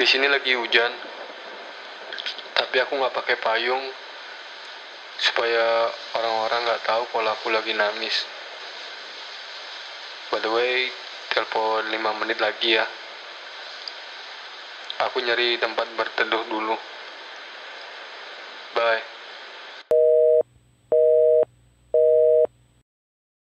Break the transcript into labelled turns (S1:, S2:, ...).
S1: Di sini lagi hujan, tapi aku nggak pakai payung supaya orang-orang nggak tahu kalau aku lagi nangis. By the way, telepon 5 menit lagi ya. Aku nyari tempat berteduh dulu.